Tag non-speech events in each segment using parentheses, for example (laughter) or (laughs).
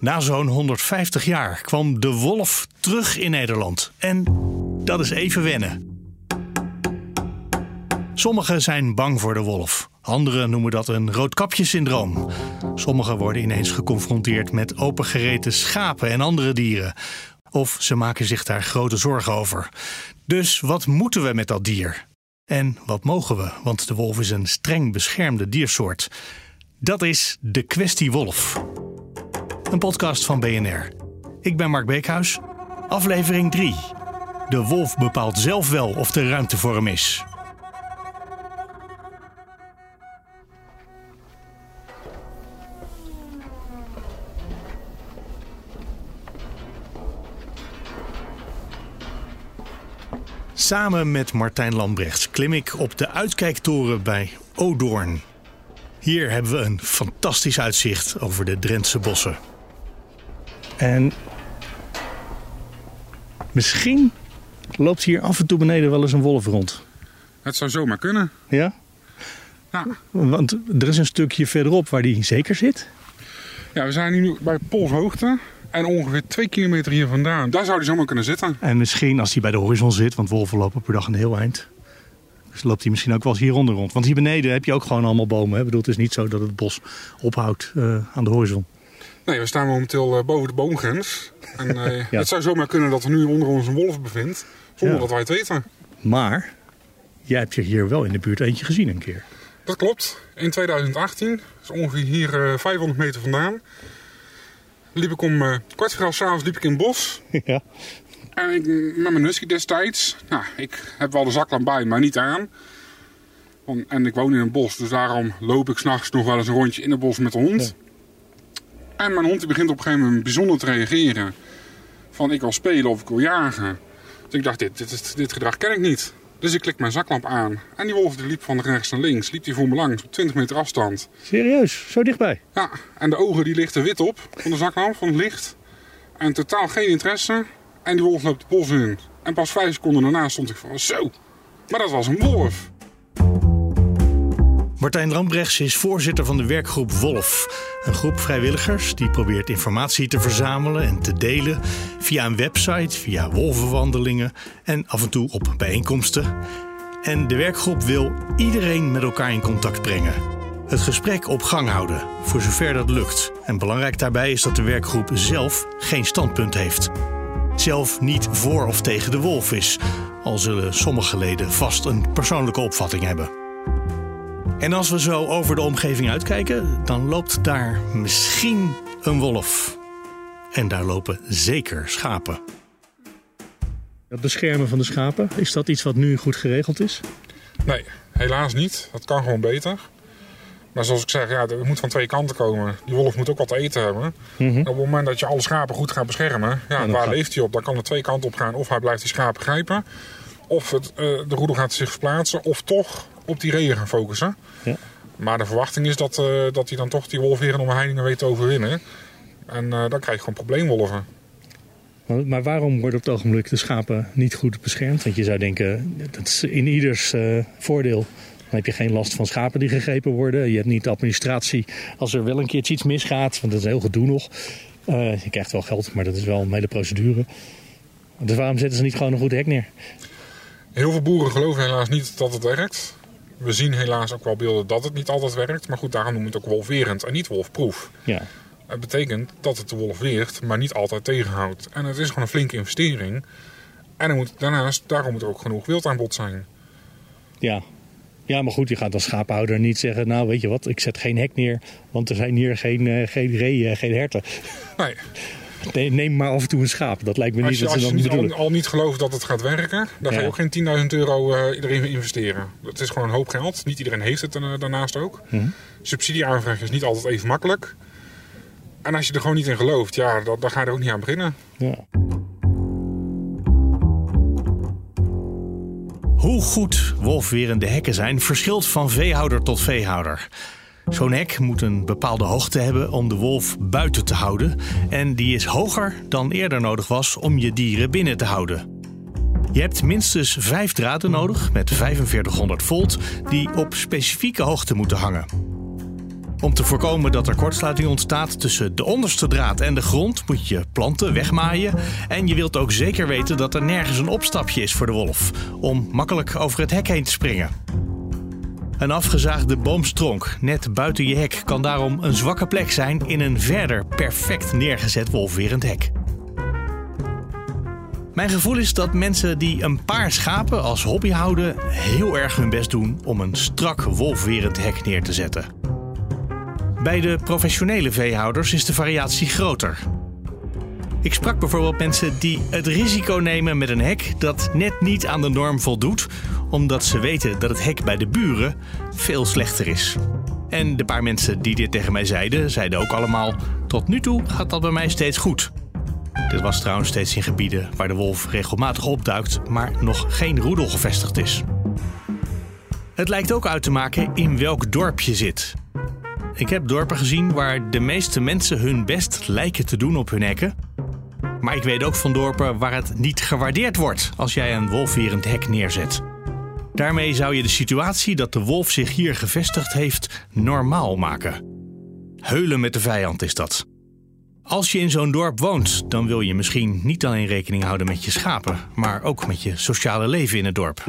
Na zo'n 150 jaar kwam de wolf terug in Nederland. En dat is even wennen. Sommigen zijn bang voor de wolf. Anderen noemen dat een roodkapjesyndroom. Sommigen worden ineens geconfronteerd met opengereten schapen en andere dieren. Of ze maken zich daar grote zorgen over. Dus wat moeten we met dat dier? En wat mogen we? Want de wolf is een streng beschermde diersoort. Dat is de kwestie wolf. Een podcast van BNR. Ik ben Mark Beekhuis. Aflevering 3. De wolf bepaalt zelf wel of er ruimte voor hem is. Samen met Martijn Lambrechts klim ik op de uitkijktoren bij Odoorn. Hier hebben we een fantastisch uitzicht over de Drentse bossen. En misschien loopt hier af en toe beneden wel eens een wolf rond. Het zou zomaar kunnen. Ja? Ja, Want er is een stukje verderop waar die zeker zit. ja we zijn nu bij polshoogte. En ongeveer twee kilometer hier vandaan. Daar zou hij zomaar kunnen zitten. En misschien als hij bij de horizon zit, want wolven lopen per dag een heel eind. Dus loopt hij misschien ook wel eens hieronder rond. Want hier beneden heb je ook gewoon allemaal bomen. Hè? Ik bedoel, het is niet zo dat het bos ophoudt eh, aan de horizon. Nee, we staan momenteel eh, boven de boomgrens. En (laughs) eh, Ja. het zou zomaar kunnen dat er nu onder ons een wolf bevindt. Zonder Ja. dat wij het weten. Maar jij hebt je hier wel in de buurt eentje gezien een keer. Dat klopt. In 2018, dus ongeveer hier eh, 500 meter vandaan. Liep ik om eh, kwart voor s'avonds liep ik in het bos. (laughs) ja. En ik, met mijn husky destijds. Nou, ik heb wel de zaklamp bij, maar niet aan. Want- En ik woon in een bos, dus daarom loop ik s'nachts nog wel eens een rondje in het bos met de hond. En mijn hond die begint op een gegeven moment bijzonder te reageren. Van ik wil spelen of ik wil jagen. Dus ik dacht, dit, dit, dit gedrag ken ik niet. Dus ik klik mijn zaklamp aan. En die wolf die liep van rechts naar links. Liep die voor me langs op 20 meter afstand. Serieus, zo dichtbij. Ja, en de ogen die lichten wit op van de zaklamp, van het licht. En totaal geen interesse. En die wolf loopt het bos in. En pas vijf seconden daarna stond ik van, zo. Maar dat was een wolf. Martijn Lambrechts is voorzitter van de werkgroep Wolf. Een groep vrijwilligers die probeert informatie te verzamelen en te delen via een website, via wolvenwandelingen en af en toe op bijeenkomsten. En de werkgroep wil iedereen met elkaar in contact brengen. Het gesprek op gang houden, voor zover dat lukt. En belangrijk daarbij is dat de werkgroep zelf geen standpunt heeft. Zelf niet voor of tegen de wolf is, al zullen sommige leden vast een persoonlijke opvatting hebben. En als we zo over de omgeving uitkijken, dan loopt daar misschien een wolf. En daar lopen zeker schapen. Het beschermen van de schapen, is dat iets wat nu goed geregeld is? Nee, helaas niet. Dat kan gewoon beter. Maar zoals ik zeg, ja, het moet van twee kanten komen. Die wolf moet ook wat te eten hebben. En op het moment dat je alle schapen goed gaat beschermen, ja, waar gaat- leeft hij op? Dan kan er twee kanten op gaan. Of hij blijft die schapen grijpen. Of het, eh, de roedel gaat zich verplaatsen. Of toch op die reeën gaan focussen. Ja. Maar de verwachting is dat, eh, dat hij dan toch die wolf weer in omheiningen weet te overwinnen. En eh, dan krijg je gewoon probleemwolven. Maar waarom worden op het ogenblik de schapen niet goed beschermd? Want je zou denken, dat is in ieders eh, voordeel. Dan heb je geen last van schapen die gegrepen worden. Je hebt niet de administratie als er wel een keertje iets misgaat. Want dat is heel gedoe nog. Je krijgt wel geld, maar dat is wel een hele procedure. Dus waarom zetten ze niet gewoon een goed hek neer? Heel veel boeren geloven helaas niet dat het werkt. We zien helaas ook wel beelden dat het niet altijd werkt. Maar goed, daarom noemen we het ook wolverend en niet wolfproef. Ja, Het betekent dat het de wolf weert, maar niet altijd tegenhoudt. En het is gewoon een flinke investering. En er moet, daarnaast, daarom moet er ook genoeg wildaanbod zijn. Ja. ja, maar goed, je gaat als schapenhouder niet zeggen... nou, weet je wat, ik zet geen hek neer... want er zijn hier geen, eh, geen reeën, geen herten. Nee, neem maar af en toe een schaap. Dat lijkt me niet je, dat ze dan bedoelen. Je al, niet gelooft dat het gaat werken, dan ga je ook geen 10.000 euro eh, uh, iedereen investeren. Dat is gewoon een hoop geld. Niet iedereen heeft het eh, daarnaast ook. Hm. Subsidieaanvraag is niet altijd even makkelijk. En als je er gewoon niet in gelooft, ja, dan, dan ga je er ook niet aan beginnen. Ja. Hoe goed wolfwerende hekken zijn, verschilt van veehouder tot veehouder. Zo'n hek moet een bepaalde hoogte hebben om de wolf buiten te houden. En die is hoger dan eerder nodig was om je dieren binnen te houden. Je hebt minstens vijf draden nodig met 4500 volt die op specifieke hoogte moeten hangen. Om te voorkomen dat er kortsluiting ontstaat tussen de onderste draad en de grond, moet je planten wegmaaien. En je wilt ook zeker weten dat er nergens een opstapje is voor de wolf, om makkelijk over het hek heen te springen. Een afgezaagde boomstronk net buiten je hek kan daarom een zwakke plek zijn in een verder perfect neergezet wolfwerend hek. Mijn gevoel is dat mensen die een paar schapen als hobby houden, heel erg hun best doen om een strak wolfwerend hek neer te zetten. Bij de professionele veehouders is de variatie groter. Ik sprak bijvoorbeeld mensen die het risico nemen met een hek dat net niet aan de norm voldoet, omdat ze weten dat het hek bij de buren veel slechter is. En de paar mensen die dit tegen mij zeiden, zeiden ook allemaal: Tot nu toe gaat dat bij mij steeds goed. Dit was trouwens steeds in gebieden waar de wolf regelmatig opduikt, maar nog geen roedel gevestigd is. Het lijkt ook uit te maken in welk dorp je zit. Ik heb dorpen gezien waar de meeste mensen hun best lijken te doen op hun hekken. Maar ik weet ook van dorpen waar het niet gewaardeerd wordt als jij een wolfwerend hek neerzet. Daarmee zou je de situatie dat de wolf zich hier gevestigd heeft normaal maken. Heulen met de vijand is dat. Als je in zo'n dorp woont, dan wil je misschien niet alleen rekening houden met je schapen, maar ook met je sociale leven in het dorp.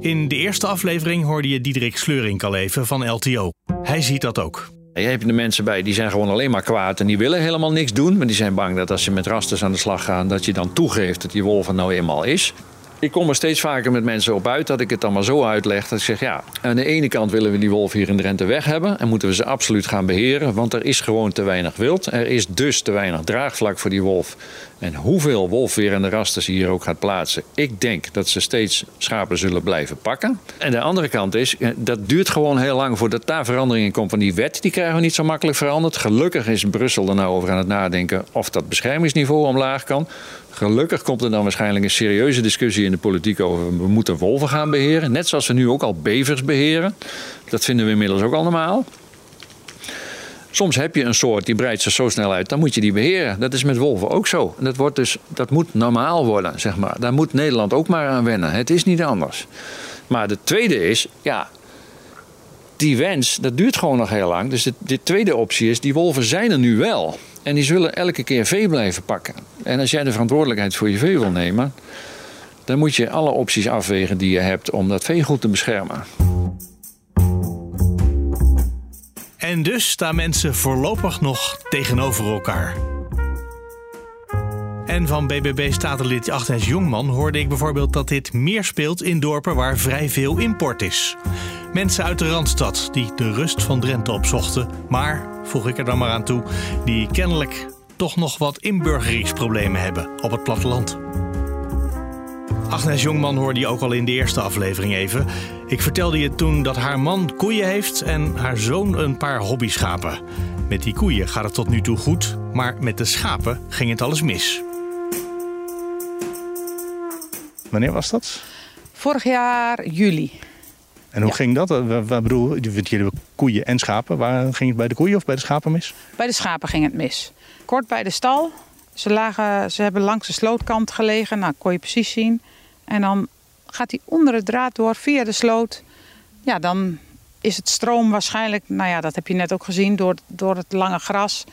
In de eerste aflevering hoorde je Diederik Sleuring al van LTO. Hij ziet dat ook. Je hebt er mensen bij die zijn gewoon alleen maar kwaad en die willen helemaal niks doen. Maar die zijn bang dat als je met rasters aan de slag gaat, dat je dan toegeeft dat die wolf er nou eenmaal is. Ik kom er steeds vaker met mensen op uit dat ik het dan maar zo uitleg. Dat ik zeg, ja, aan de ene kant willen we die wolf hier in Drenthe weg hebben. En moeten we ze absoluut gaan beheren. Want er is gewoon te weinig wild. Er is dus te weinig draagvlak voor die wolf. En hoeveel wolfwerende rasters hier ook gaat plaatsen. Ik denk dat ze steeds schapen zullen blijven pakken. En de andere kant is, eh, dat duurt gewoon heel lang voordat daar verandering in komt. Van die wet, die krijgen we niet zo makkelijk veranderd. Gelukkig is Brussel er nou over aan het nadenken of dat beschermingsniveau omlaag kan. Gelukkig komt er dan waarschijnlijk een serieuze discussie in de politiek over we moeten wolven gaan beheren. Net zoals we nu ook al bevers beheren. Dat vinden we inmiddels ook al normaal. Soms heb je een soort die breidt zich zo snel uit, dan moet je die beheren. Dat is met wolven ook zo. En dat, wordt dus, dat moet normaal worden, zeg maar. Daar moet Nederland ook maar aan wennen. Het is niet anders. Maar de tweede is, ja, die wens, dat duurt gewoon nog heel lang. Dus de, de, tweede optie is, die wolven zijn er nu wel. En die zullen elke keer vee blijven pakken. En als jij de verantwoordelijkheid voor je vee wil nemen, dan moet je alle opties afwegen die je hebt om dat vee goed te beschermen. En dus staan mensen voorlopig nog tegenover elkaar. En van BBB-statenlid Agnes Jongman hoorde ik bijvoorbeeld dat dit meer speelt in dorpen waar vrij veel import is. Mensen uit de Randstad die de rust van Drenthe opzochten, maar, voeg ik er dan maar aan toe, die kennelijk toch nog wat inburgeringsproblemen hebben op het platteland. Agnes Jongman hoorde je ook al in de eerste aflevering even. Ik vertelde je toen dat haar man koeien heeft en haar zoon een paar hobbyschapen. Met die koeien gaat het tot nu toe goed, maar met de schapen ging het alles mis. Wanneer was dat? Vorig jaar juli. En hoe ging dat? Wat bedoel je? Jullie koeien en schapen. Waar ging het bij de koeien of bij de schapen mis? Bij de schapen ging het mis. Kort bij de stal. Ze, lagen, ze hebben langs de slootkant gelegen. Nou, kon je precies zien. En dan gaat hij onder het draad door via de sloot. Ja, dan is het stroom waarschijnlijk, nou ja, dat heb je net ook gezien, door, door het lange gras.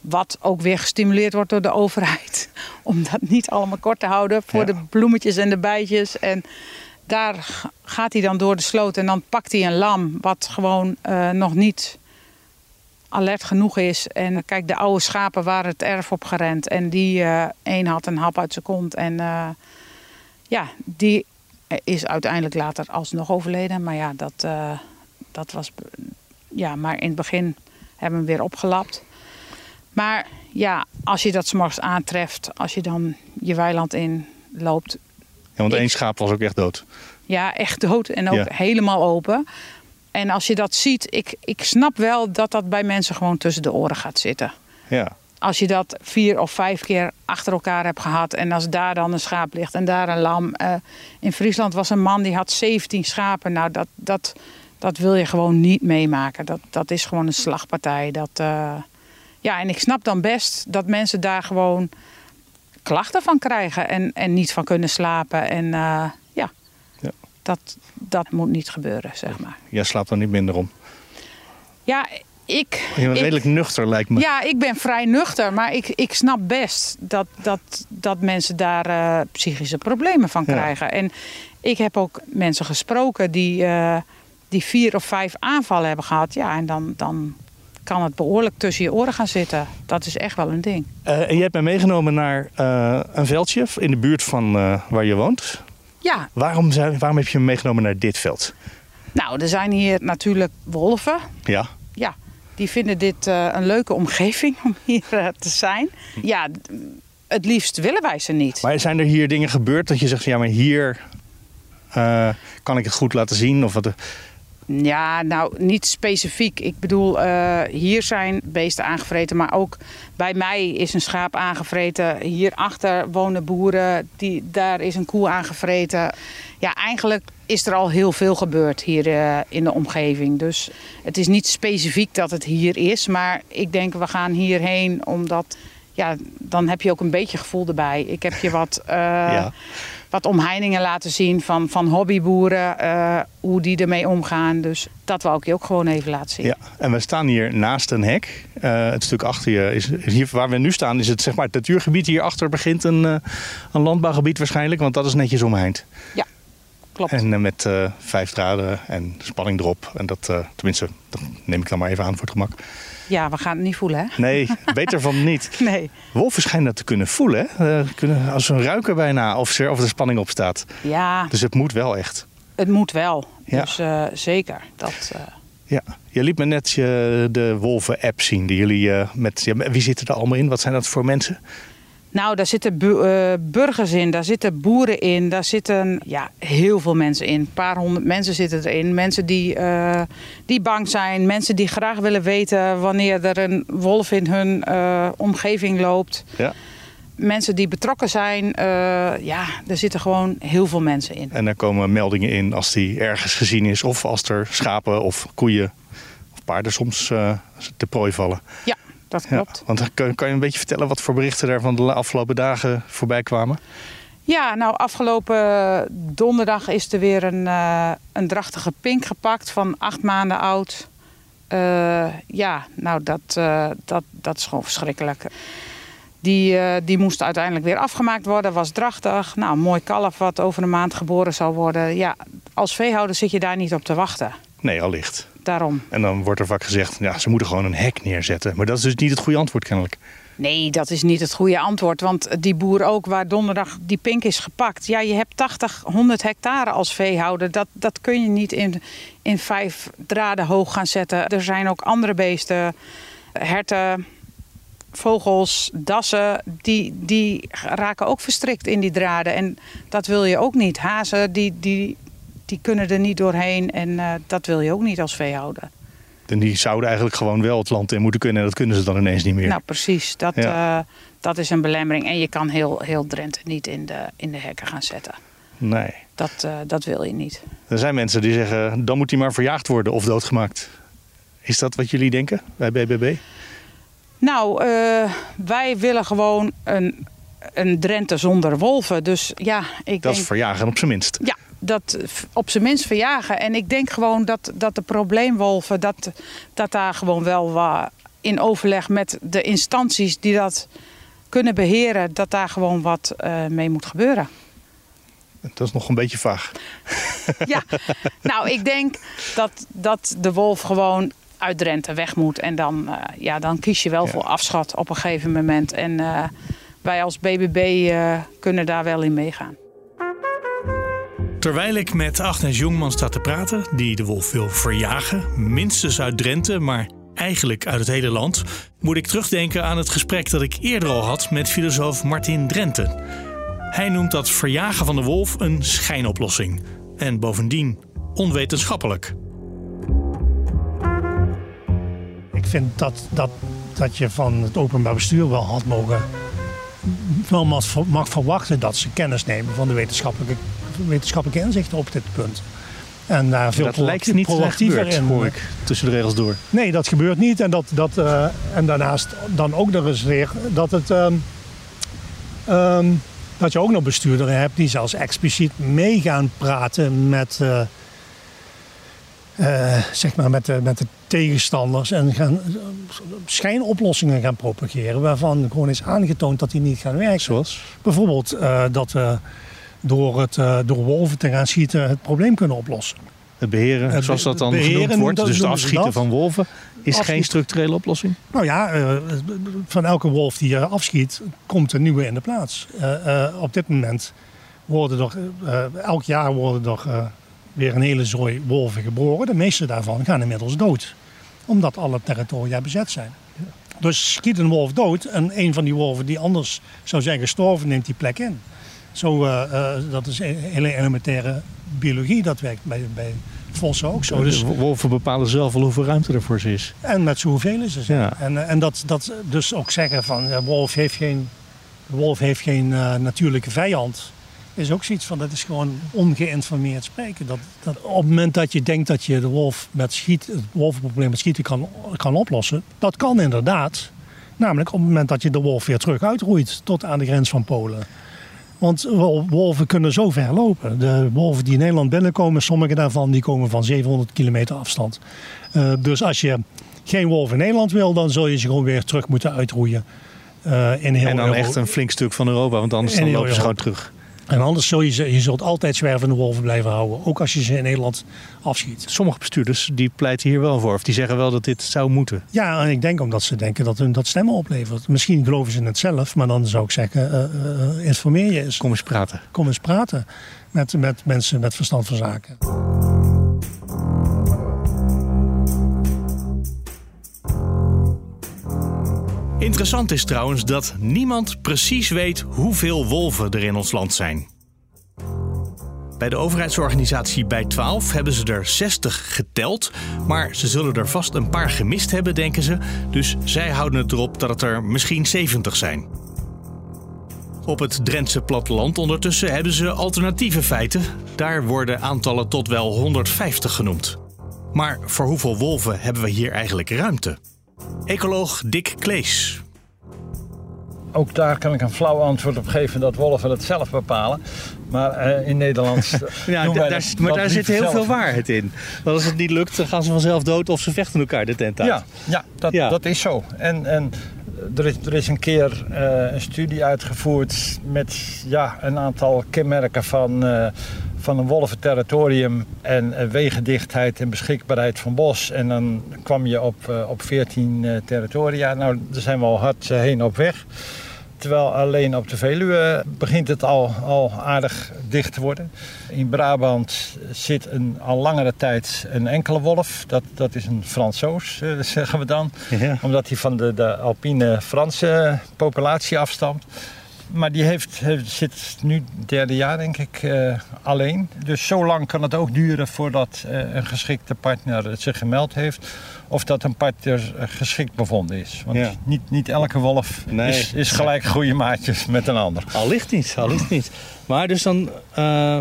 Wat ook weer gestimuleerd wordt door de overheid. (laughs) Om dat niet allemaal kort te houden voor de bloemetjes en de bijtjes. En daar gaat hij dan door de sloot en dan pakt hij een lam wat gewoon uh, nog niet alert genoeg is. En kijk, de oude schapen waren het erf op gerend. En die uh, een had een hap uit zijn kont. En uh, ja, die is uiteindelijk later alsnog overleden. Maar ja, dat, uh, dat was. Ja, maar in het begin hebben we hem weer opgelapt. Maar ja, als je dat s'morgens aantreft, als je dan je weiland in loopt. Ja, want één schaap was ook echt dood. Ja, echt dood en ook ja. helemaal open. En als je dat ziet, ik, ik snap wel dat dat bij mensen gewoon tussen de oren gaat zitten. Ja. Als je dat vier of vijf keer achter elkaar hebt gehad. En als daar dan een schaap ligt en daar een lam. Eh, in Friesland was een man die had 17 schapen. Nou, dat, dat, dat wil je gewoon niet meemaken. Dat, dat is gewoon een slagpartij. Dat, eh, ja, en ik snap dan best dat mensen daar gewoon klachten van krijgen. En, en niet van kunnen slapen. En eh, ja, Ja. Dat, dat moet niet gebeuren, zeg maar. Jij slaapt er niet minder om. Ja, ik... Je bent ik- redelijk nuchter, lijkt me. Ja, ik ben vrij nuchter, maar ik, ik snap best dat, dat, dat mensen daar eh, psychische problemen van Ja. krijgen. En ik heb ook mensen gesproken die, eh, die vier of vijf aanvallen hebben gehad. Ja, en dan, dan kan het behoorlijk tussen je oren gaan zitten. Dat is echt wel een ding. Eh, en je hebt mij meegenomen naar een veldje in de buurt van waar je woont. Ja, Waarom, zijn, waarom heb je me meegenomen naar dit veld? nou, er zijn hier natuurlijk wolven. Ja, die vinden dit eh, een leuke omgeving om hier eh, te zijn. Ja, het liefst willen wij ze niet. maar zijn er hier dingen gebeurd dat je zegt, ja, maar hier eh, kan ik het goed laten zien? Of wat, Ja, nou niet specifiek. Ik bedoel, eh, hier zijn beesten aangevreten, maar ook bij mij is een schaap aangevreten. Hierachter wonen boeren, die, daar is een koe aangevreten. Ja, eigenlijk is er al heel veel gebeurd hier eh, in de omgeving. Dus het is niet specifiek dat het hier is, maar ik denk we gaan hierheen omdat... Ja, dan heb je ook een beetje gevoel erbij. Ik heb je wat eh, Ja. Wat omheiningen laten zien van, van hobbyboeren, eh, hoe die ermee omgaan. Dus dat wou ik je ook gewoon even laten zien. ja. En we staan hier naast een hek. Eh, het stuk achter je, is, hier waar we nu staan, is het zeg maar het natuurgebied. Hierachter begint een, eh, een landbouwgebied waarschijnlijk, want dat is netjes omheind. Klopt. En met vijf draden en spanning erop. En dat, tenminste, dat neem ik dan maar even aan voor het gemak. Ja, we gaan het niet voelen, hè? Nee, beter van niet. (laughs) Nee. Wolven schijnen dat te kunnen voelen. Hè? Eh, kunnen, als ze ruiken bijna of, ze, of er spanning op staat. Ja, Dus het moet wel echt. het moet wel. Ja. Dus eh, zeker. Dat, eh, Ja. Je liet me net je, de Wolven-app zien. Die jullie met, ja, wie zitten er allemaal in? Wat zijn dat voor mensen? Nou, daar zitten bu- eh, burgers in, daar zitten boeren in, daar zitten ja, heel veel mensen in. Een paar honderd mensen zitten erin. Mensen die, eh, die bang zijn, mensen die graag willen weten wanneer er een wolf in hun eh, omgeving loopt. Ja. Mensen die betrokken zijn, ja, er zitten gewoon heel veel mensen in. En er komen meldingen in als die ergens gezien is. Of als er schapen of koeien of paarden soms te prooi vallen. Ja, dat Ja. klopt. Want kan, kan je een beetje vertellen wat voor berichten er van de afgelopen dagen voorbij kwamen? Ja, nou afgelopen donderdag is er weer een, eh, een drachtige pink gepakt van acht maanden oud. Eh, ja, nou dat, eh, dat, dat is gewoon verschrikkelijk. Die, eh, die moest uiteindelijk weer afgemaakt worden, was drachtig. Nou, een mooi kalf wat over een maand geboren zou worden. Ja, als veehouder zit je daar niet op te wachten. Nee, allicht. Daarom. En dan wordt er vaak gezegd, ja, ze moeten gewoon een hek neerzetten. Maar dat is dus niet het goede antwoord kennelijk. Nee, dat is niet het goede antwoord. Want die boer ook waar donderdag die pink is gepakt. Ja, je hebt 80, 100 hectare als veehouder. Dat, dat kun je niet in, in vijf draden hoog gaan zetten. Er zijn ook andere beesten. Herten, vogels, dassen. Die, die raken ook verstrikt in die draden. En dat wil je ook niet. Hazen, die, die, die kunnen er niet doorheen. En eh, dat wil je ook niet als veehouder. En die zouden eigenlijk gewoon wel het land in moeten kunnen. En dat kunnen ze dan ineens niet meer. Nou, precies. Dat, Ja. eh, dat is een belemmering. En je kan heel, heel Drenthe niet in de, in de hekken gaan zetten. Nee. Dat, eh, dat wil je niet. Er zijn mensen die zeggen, dan moet hij maar verjaagd worden of doodgemaakt. Is dat wat jullie denken bij BBB? Nou, wij willen gewoon een, een Drenthe zonder wolven. Dus ja, ik Dat denk... is verjagen op zijn minst. Ja, dat op zijn minst verjagen. En ik denk gewoon dat, dat de probleemwolven, dat, dat daar gewoon wel wat in overleg met de instanties die dat kunnen beheren, dat daar gewoon wat eh, mee moet gebeuren. Dat is nog een beetje vaag. (laughs) Ja, nou, ik denk dat, dat de wolf gewoon uit Drenthe weg moet. En dan, eh, ja, dan kies je wel Ja. voor afschot op een gegeven moment. En eh, wij als BBB kunnen daar wel in meegaan. Terwijl ik met Agnes Jongman sta te praten, die de wolf wil verjagen, minstens uit Drenthe, maar eigenlijk uit het hele land, moet ik terugdenken aan het gesprek dat ik eerder al had met filosoof Martin Drenthe. Hij noemt dat verjagen van de wolf een schijnoplossing en bovendien onwetenschappelijk. Ik vind dat, dat dat je van het openbaar bestuur wel had mogen wel mag verwachten dat ze kennis nemen van de wetenschappelijke, wetenschappelijke inzichten op dit punt. En daar veel dat lijkt niet proactiever in. hoor ik tussen de regels door. Nee, dat gebeurt niet. En, dat, dat, uh, en daarnaast dan ook nog eens weer dat het. Um, um, dat je ook nog bestuurderen hebt die zelfs expliciet mee gaan praten met, uh, uh, zeg maar met, de, met de tegenstanders en gaan schijnoplossingen gaan propageren waarvan gewoon is aangetoond dat die niet gaan werken. Zoals? Bijvoorbeeld uh, dat we door, het, door wolven te gaan schieten het probleem kunnen oplossen. Het beheren, zoals dat dan genoemd wordt, dus het afschieten van wolven, is geen structurele oplossing? Nou ja, uh, van elke wolf die je afschiet, komt een nieuwe in de plaats. Uh, uh, op dit moment worden er, elk jaar worden er weer een hele zooi wolven geboren. De meeste daarvan gaan inmiddels dood, omdat alle territoria bezet zijn. Dus schiet een wolf dood en een van die wolven die anders zou zijn gestorven, neemt die plek in. Zo, dat is hele elementaire biologie, dat werkt bij, bij vossen ook zo. Dus, wolven bepalen zelf wel hoeveel ruimte er voor ze is. En met zoveel is ze. Ja. En, eh, en dat, dat dus ook zeggen van de wolf heeft geen, wolf heeft geen uh, natuurlijke vijand. Is ook zoiets van dat is gewoon ongeïnformeerd spreken. Dat, dat op het moment dat je denkt dat je de wolf met schiet, het wolvenprobleem met schieten kan, kan oplossen, dat kan inderdaad. Namelijk op het moment dat je de wolf weer terug uitroeit tot aan de grens van Polen. Want wolven kunnen zo ver lopen. De wolven die in Nederland binnenkomen, sommige daarvan die komen van 700 kilometer afstand. Uh, dus als je geen wolf in Nederland wil, dan zul je ze gewoon weer terug moeten uitroeien. Uh, in heel en dan echt een flink stuk van Europa, want anders dan lopen ze gewoon terug. En anders zul je, je zult altijd zwervende wolven blijven houden. Ook als je ze in Nederland afschiet. Sommige bestuurders die pleiten hier wel voor. Of die zeggen wel dat dit zou moeten. Ja, en ik denk omdat ze denken dat hun dat stemmen oplevert. Misschien geloven ze het zelf. Maar dan zou ik zeggen, uh, uh, informeer je eens. Kom eens praten. Kom eens praten met, met mensen met verstand van zaken. Interessant is trouwens dat niemand precies weet hoeveel wolven er in ons land zijn. Bij de overheidsorganisatie bij 12 hebben ze er 60 geteld, maar ze zullen er vast een paar gemist hebben, denken ze. Dus zij houden het erop dat het er misschien 70 zijn. Op het Drentse platteland ondertussen hebben ze alternatieve feiten. Daar worden aantallen tot wel 150 genoemd. Maar voor hoeveel wolven hebben we hier eigenlijk ruimte? Ecoloog Dick Klees. Ook daar kan ik een flauw antwoord op geven dat wolven het zelf bepalen. Maar uh, in Nederland. (laughs) ja, daar, maar daar zit heel veel waarheid in. Want als het niet lukt, dan gaan ze vanzelf dood of ze vechten elkaar de tent uit. Ja, ja, dat, ja. dat is zo. En, en er, is, er is een keer uh, een studie uitgevoerd met ja, een aantal kenmerken van. Uh, van een wolventerritorium en wegendichtheid en beschikbaarheid van bos. En dan kwam je op, uh, op 14 uh, territoria. Nou, daar zijn we al hard heen op weg. Terwijl alleen op de Veluwe begint het al, al aardig dicht te worden. In Brabant zit een, al langere tijd een enkele wolf. Dat, dat is een Fransoos, zeggen we dan. Ja. Omdat hij van de, de alpine Franse populatie afstamt. Maar die heeft, zit nu het derde jaar, denk ik, uh, alleen. Dus zo lang kan het ook duren voordat uh, een geschikte partner zich gemeld heeft. Of dat een partner geschikt bevonden is. Want ja. niet, niet elke wolf nee. is, is, gelijk goede maatjes met een ander. Al ligt niet, al ligt niet. Maar dus dan uh,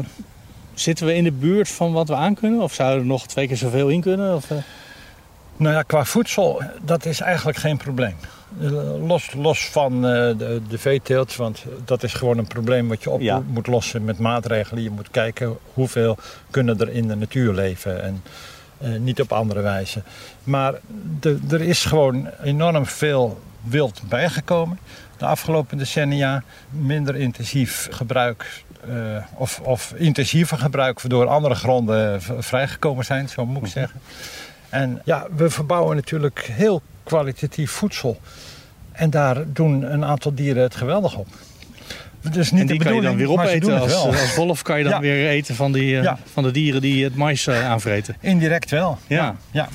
zitten we in de buurt van wat we aankunnen? Of zouden er nog twee keer zoveel in kunnen? Of, Nou ja, qua voedsel, dat is eigenlijk geen probleem. Los, los van uh, de, de veeteelt, want dat is gewoon een probleem wat je op ja. moet lossen met maatregelen. Je moet kijken hoeveel kunnen er in de natuur leven en uh, niet op andere wijze. Maar de, er is gewoon enorm veel wild bijgekomen de afgelopen decennia. Minder intensief gebruik uh, of, of intensiever gebruik waardoor andere gronden vrijgekomen zijn, zo moet ik zeggen. En ja, we verbouwen natuurlijk heel kwalitatief voedsel. En daar doen een aantal dieren het geweldig op. Dus niet en die kan je dan weer opeten. Als, als wolf kan je dan ja. weer eten van, die, ja. van de dieren die het mais uh, aanvreten. Indirect wel. Ja. ja.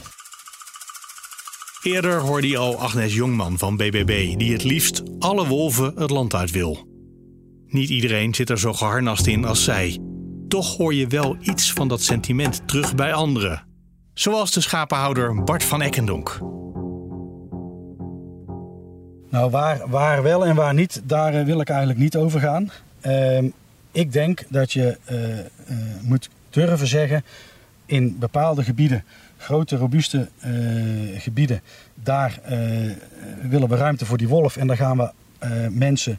Eerder hoorde je al Agnes Jongman van BBB, die het liefst alle wolven het land uit wil. Niet iedereen zit er zo geharnast in als zij. Toch hoor je wel iets van dat sentiment terug bij anderen. Zoals de schapenhouder Bart van Ekkendonk. Nou, waar, waar wel en waar niet, daar eh, wil ik eigenlijk niet over gaan. Ehm, ik denk dat je eh, eh, moet durven zeggen in bepaalde gebieden, grote, robuuste gebieden, daar willen we ruimte voor die wolf en daar gaan we mensen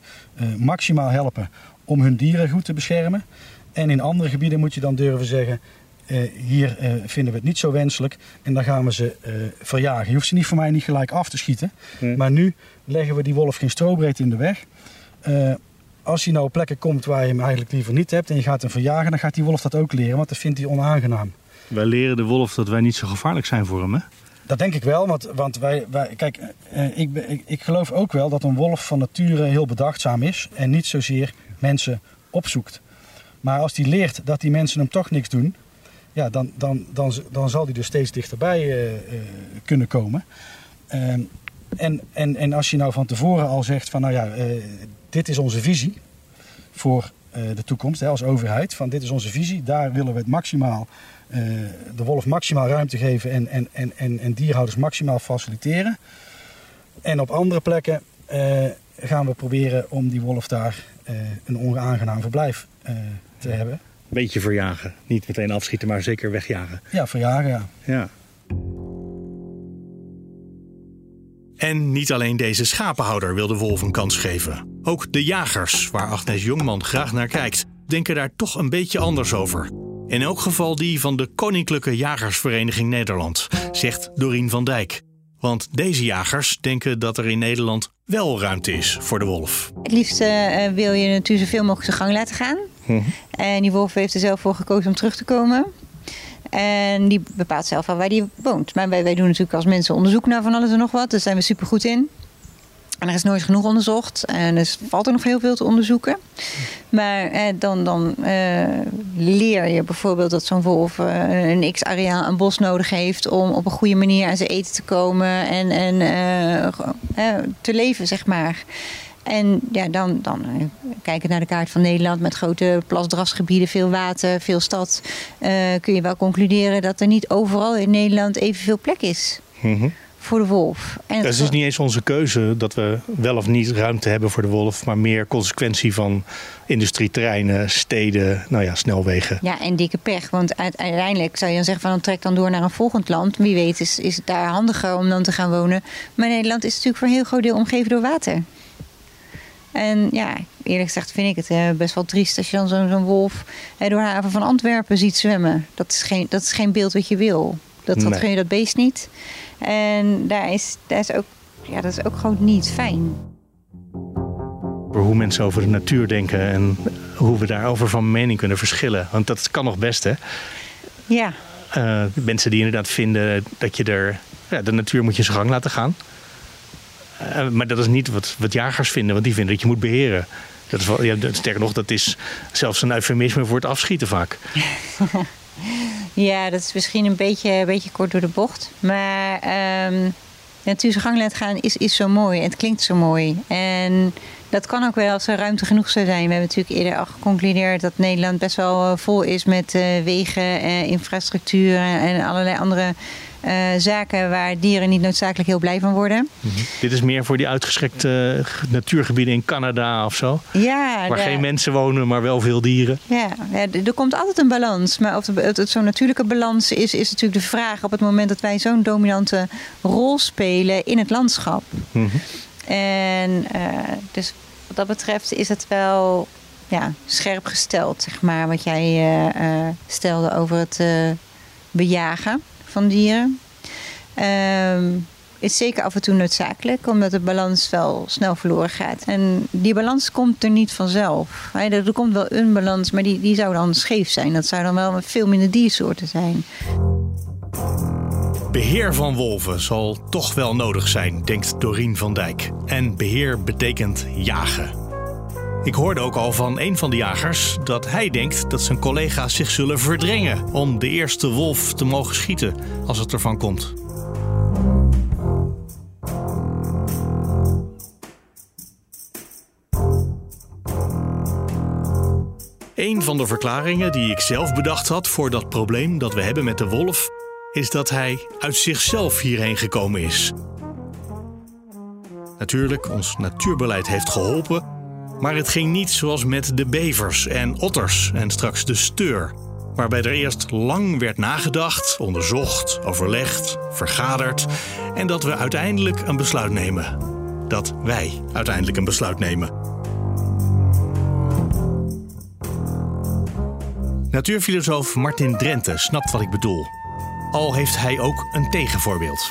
maximaal helpen om hun dieren goed te beschermen. En in andere gebieden moet je dan durven zeggen, hier vinden we het niet zo wenselijk en dan gaan we ze verjagen. Je hoeft ze niet voor mij niet gelijk af te schieten, hm. maar nu leggen we die wolf geen strobreedte in de weg. Als hij nou op plekken komt waar je hem eigenlijk liever niet hebt en je gaat hem verjagen, dan gaat die wolf dat ook leren, want dat vindt hij onaangenaam. Wij leren de wolf dat wij niet zo gevaarlijk zijn voor hem, hè? Dat denk ik wel, want, want wij, wij, kijk, eh, ik, ik, ik geloof ook wel dat een wolf van nature heel bedachtzaam is en niet zozeer mensen opzoekt. Maar als hij leert dat die mensen hem toch niks doen, ja, dan, dan, dan, dan zal hij dus steeds dichterbij uh, uh, kunnen komen. Ehm, en, en, en als je nou van tevoren al zegt van nou ja, uh, dit is onze visie voor de toekomst hè, als overheid. Van dit is onze visie, daar willen we het maximaal, de wolf maximaal ruimte geven en, en, en, en, en dierhouders maximaal faciliteren. En op andere plekken gaan we proberen om die wolf daar een onaangenaam verblijf te hebben. Beetje verjagen. Niet meteen afschieten, maar zeker wegjagen. Ja, verjagen, ja. ja. En niet alleen deze schapenhouder wil de wolf een kans geven. Ook de jagers, waar Agnes Jongman graag naar kijkt, denken daar toch een beetje anders over. In elk geval die van de Koninklijke Jagersvereniging Nederland, zegt Dorien van Dijk. Want deze jagers denken dat er in Nederland wel ruimte is voor de wolf. Het liefst uh, wil je natuurlijk zoveel mogelijk zijn gang laten gaan. Mhm. En die wolf heeft er zelf voor gekozen om terug te komen. En die bepaalt zelf wel waar die woont. Maar wij, wij doen natuurlijk als mensen onderzoek naar van alles en nog wat. Daar zijn we super goed in. En er is nooit genoeg onderzocht. En er valt er nog heel veel te onderzoeken. Maar eh, dan, dan eh, leer je bijvoorbeeld dat zo'n wolf eh, een x-areaal aan bos nodig heeft... om op een goede manier aan zijn eten te komen en, en eh, te leven, zeg maar. En ja, dan, dan uh, kijken naar de kaart van Nederland met grote plasdrasgebieden, veel water, veel stad. Uh, kun je wel concluderen dat er niet overal in Nederland evenveel plek is. Mhm. Voor de wolf. En het is niet eens onze keuze dat we wel of niet ruimte hebben voor de wolf, maar meer consequentie van industrieterreinen, steden, nou ja, snelwegen. Ja, en dikke pech. Want uiteindelijk zou je dan zeggen van dan trek dan door naar een volgend land. Wie weet is, is het daar handiger om dan te gaan wonen. Maar Nederland is natuurlijk voor een heel groot deel omgeven door water. En ja, eerlijk gezegd vind ik het uh, best wel triest als je dan zo'n wolf uh, door de haven van Antwerpen ziet zwemmen. Dat is geen, dat is geen beeld wat je wil. Dat, dat gun je dat beest niet. En daar is, daar is ook, ja, dat is ook gewoon niet fijn. Hoe mensen over de natuur denken en hoe we daarover van mening kunnen verschillen. Want dat kan nog best, hè? Ja. Uh, mensen die inderdaad vinden dat je er. Ja, de natuur moet je zijn gang laten gaan. Uh, maar dat is niet wat, wat jagers vinden, want die vinden dat je moet beheren. Dat is sterker nog, dat is zelfs een eufemisme voor het afschieten vaak. (laughs) ja, dat is misschien een beetje, een beetje kort door de bocht. Maar um, natuur zijn gang laten gaan is, is zo mooi. En het klinkt zo mooi. En dat kan ook wel als er ruimte genoeg zou zijn. We hebben natuurlijk eerder al geconcludeerd dat Nederland best wel eh, vol is met uh, wegen, uh, infrastructuur en allerlei andere uh, zaken waar dieren niet noodzakelijk heel blij van worden. Mhm. Dit is meer voor die uitgeschrekte natuurgebieden in Canada of zo? Ja. Waar geen mensen wonen, maar wel veel dieren? Ja, ja er komt altijd een balans. Maar of het, zo'n natuurlijke balans is, is natuurlijk de vraag op het moment dat wij zo'n dominante rol spelen in het landschap. Mm -hmm. En uh, dus wat dat betreft is het wel ja, scherp gesteld, zeg maar, wat jij uh, stelde over het bejagen van dieren. Um, is zeker af en toe noodzakelijk, omdat de balans wel snel verloren gaat. En die balans komt er niet vanzelf. Er komt wel een balans, maar die, die zou dan scheef zijn. Dat zou dan wel veel minder diersoorten zijn. Beheer van wolven zal toch wel nodig zijn, denkt Dorien van Dijk. En beheer betekent jagen. Ik hoorde ook al van een van de jagers dat hij denkt dat zijn collega's zich zullen verdringen om de eerste wolf te mogen schieten als het ervan komt. Een van de verklaringen die ik zelf bedacht had voor dat probleem dat we hebben met de wolf, is dat hij uit zichzelf hierheen gekomen is. Natuurlijk, ons natuurbeleid heeft geholpen. Maar het ging niet zoals met de bevers en otters en straks de steur. Waarbij er eerst lang werd nagedacht, onderzocht, overlegd, vergaderd. En dat we uiteindelijk een besluit nemen. Dat wij uiteindelijk een besluit nemen. Natuurfilosoof Martin Drenthe snapt wat ik bedoel. Al heeft hij ook een tegenvoorbeeld.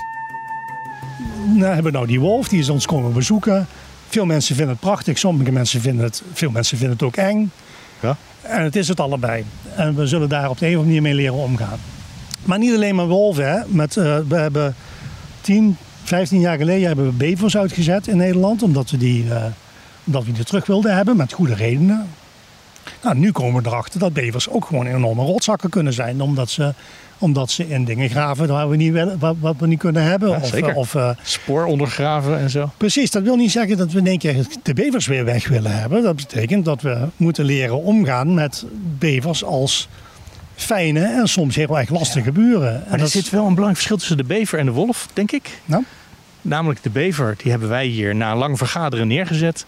Nou hebben we nou die wolf, die is ons komen bezoeken. Veel mensen vinden het prachtig, sommige mensen vinden het, veel mensen vinden het ook eng. Ja. En het is het allebei. En we zullen daar op de een of andere manier mee leren omgaan. Maar niet alleen maar wolven. Hè. Met, uh, we hebben 10, 15 jaar geleden hebben we bevers uitgezet in Nederland. Omdat we die, uh, omdat we die terug wilden hebben, met goede redenen. Nou, nu komen we erachter dat bevers ook gewoon enorme rotzakken kunnen zijn. Omdat ze, omdat ze in dingen graven waar we niet willen, wat, wat we niet kunnen hebben. Ja, of, zeker. of uh, Spoor ondergraven en zo. Precies, dat wil niet zeggen dat we in één keer de bevers weer weg willen hebben. Dat betekent dat we moeten leren omgaan met bevers als fijne en soms heel erg lastige buren. En Maar er zit wel een belangrijk verschil tussen de bever en de wolf, denk ik. Nou? Namelijk de bever, die hebben wij hier na lang vergaderen neergezet.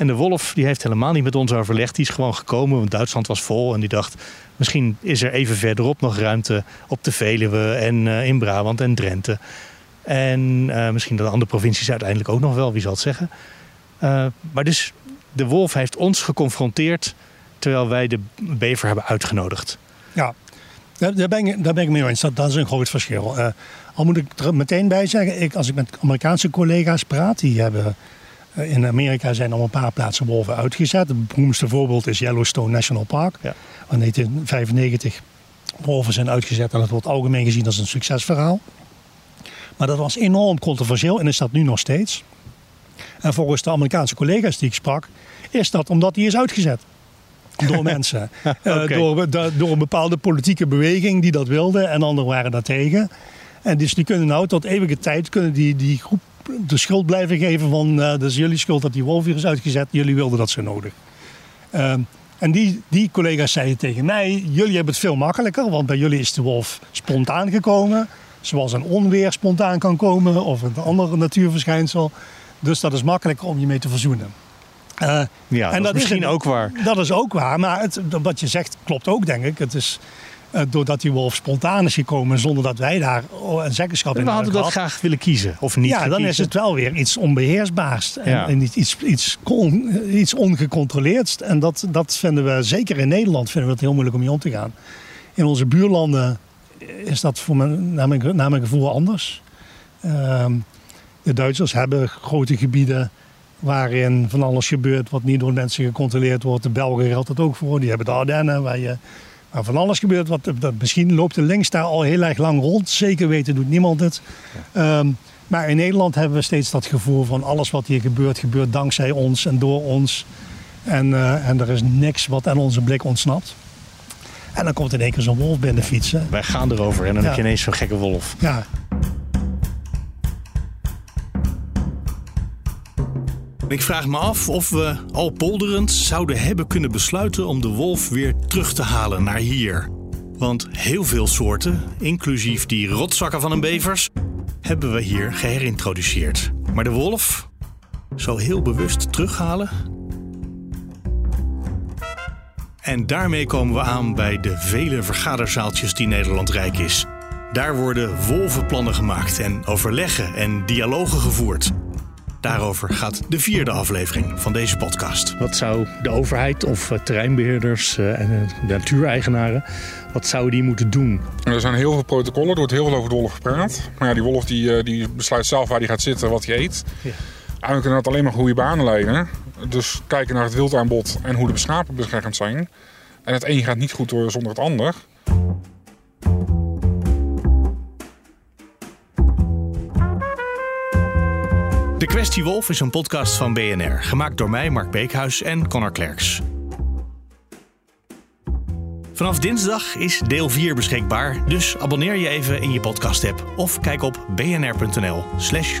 En de wolf, die heeft helemaal niet met ons overlegd. Die is gewoon gekomen, want Duitsland was vol. En die dacht, misschien is er even verderop nog ruimte op de Veluwe en eh, in Brabant en Drenthe. En eh, misschien de andere provincies uiteindelijk ook nog wel, wie zal het zeggen. Eh, maar dus de wolf heeft ons geconfronteerd terwijl wij de bever hebben uitgenodigd. Ja, daar, ben ik, daar ben ik mee eens. Dat, is een groot verschil. Al moet ik er meteen bij zeggen, ik, als ik met Amerikaanse collega's praat, die hebben in Amerika zijn al een paar plaatsen wolven uitgezet. Het beroemdste voorbeeld is Yellowstone National Park. Ja. Waar in 1995 wolven zijn uitgezet en dat wordt algemeen gezien als een succesverhaal. Maar dat was enorm controversieel en is dat nu nog steeds. En volgens de Amerikaanse collega's die ik sprak, is dat omdat die is uitgezet door (laughs) mensen. Eh, door, door een bepaalde politieke beweging die dat wilde en anderen waren daartegen. En dus die kunnen nou tot eeuwige tijd kunnen die, die groep de schuld blijven geven van eh dat is jullie schuld dat die wolf hier is uitgezet. Jullie wilden dat zo nodig. Ehm, en die, die collega's zeiden tegen mij, jullie hebben het veel makkelijker, want bij jullie is de wolf spontaan gekomen. Zoals een onweer spontaan kan komen of een ander natuurverschijnsel. Dus dat is makkelijker om je mee te verzoenen. Eh, Ja, dat is misschien ook waar. Dat is ook waar, maar het, wat je zegt klopt ook, denk ik. Het is doordat die wolf spontaan is gekomen zonder dat wij daar oh, een zeggenschap in We hadden dat graag willen kiezen, of niet Ja, dan is het wel weer iets onbeheersbaars. En, Ja. en iets, iets, iets, con- iets ongecontroleerds. En dat, dat vinden we, zeker in Nederland, vinden we het heel moeilijk om mee om te gaan. In onze buurlanden is dat voor mijn, naar, mijn, naar mijn gevoel anders. Ehm, de Duitsers hebben grote gebieden waarin van alles gebeurt wat niet door mensen gecontroleerd wordt. De Belgen geldt dat ook voor. Die hebben de Ardennen waar, je, waar van alles gebeurt. Wat, dat, misschien loopt de links daar al heel erg lang rond. Zeker weten doet niemand het. Ehm, maar in Nederland hebben we steeds dat gevoel van alles wat hier gebeurt, gebeurt dankzij ons en door ons. En, eh, en er is niks wat aan onze blik ontsnapt. En dan komt in één keer zo'n wolf binnen fietsen. Wij gaan erover en dan Ja. heb je ineens zo'n gekke wolf. Ja, Ik vraag me af of we al polderend zouden hebben kunnen besluiten om de wolf weer terug te halen naar hier. Want heel veel soorten, inclusief die rotzakken van een bevers, hebben we hier geherintroduceerd. Maar de wolf? Zo heel bewust terughalen? En daarmee komen we aan bij de vele vergaderzaaltjes die Nederland rijk is. Daar worden wolvenplannen gemaakt en overleggen en dialogen gevoerd. Daarover gaat de vierde aflevering van deze podcast. Wat zou de overheid of eh, terreinbeheerders eh, en eh, de natuureigenaren, wat zouden die moeten doen? Er zijn heel veel protocollen, er wordt heel veel over de wolf gepraat. Maar ja, die wolf die, die besluit zelf waar hij gaat zitten, wat hij eet. Ja. Eigenlijk kunnen dat alleen maar goede banen leiden. Dus kijken naar het wildaanbod en hoe de beschapen beschermd zijn. En het een gaat niet goed door zonder het ander. Kwestie Wolf is een podcast van BNR, gemaakt door mij, Mark Beekhuis en Connor Klerks. Vanaf dinsdag is deel 4 beschikbaar, dus abonneer je even in je podcast-app of kijk op bnr.nl/slash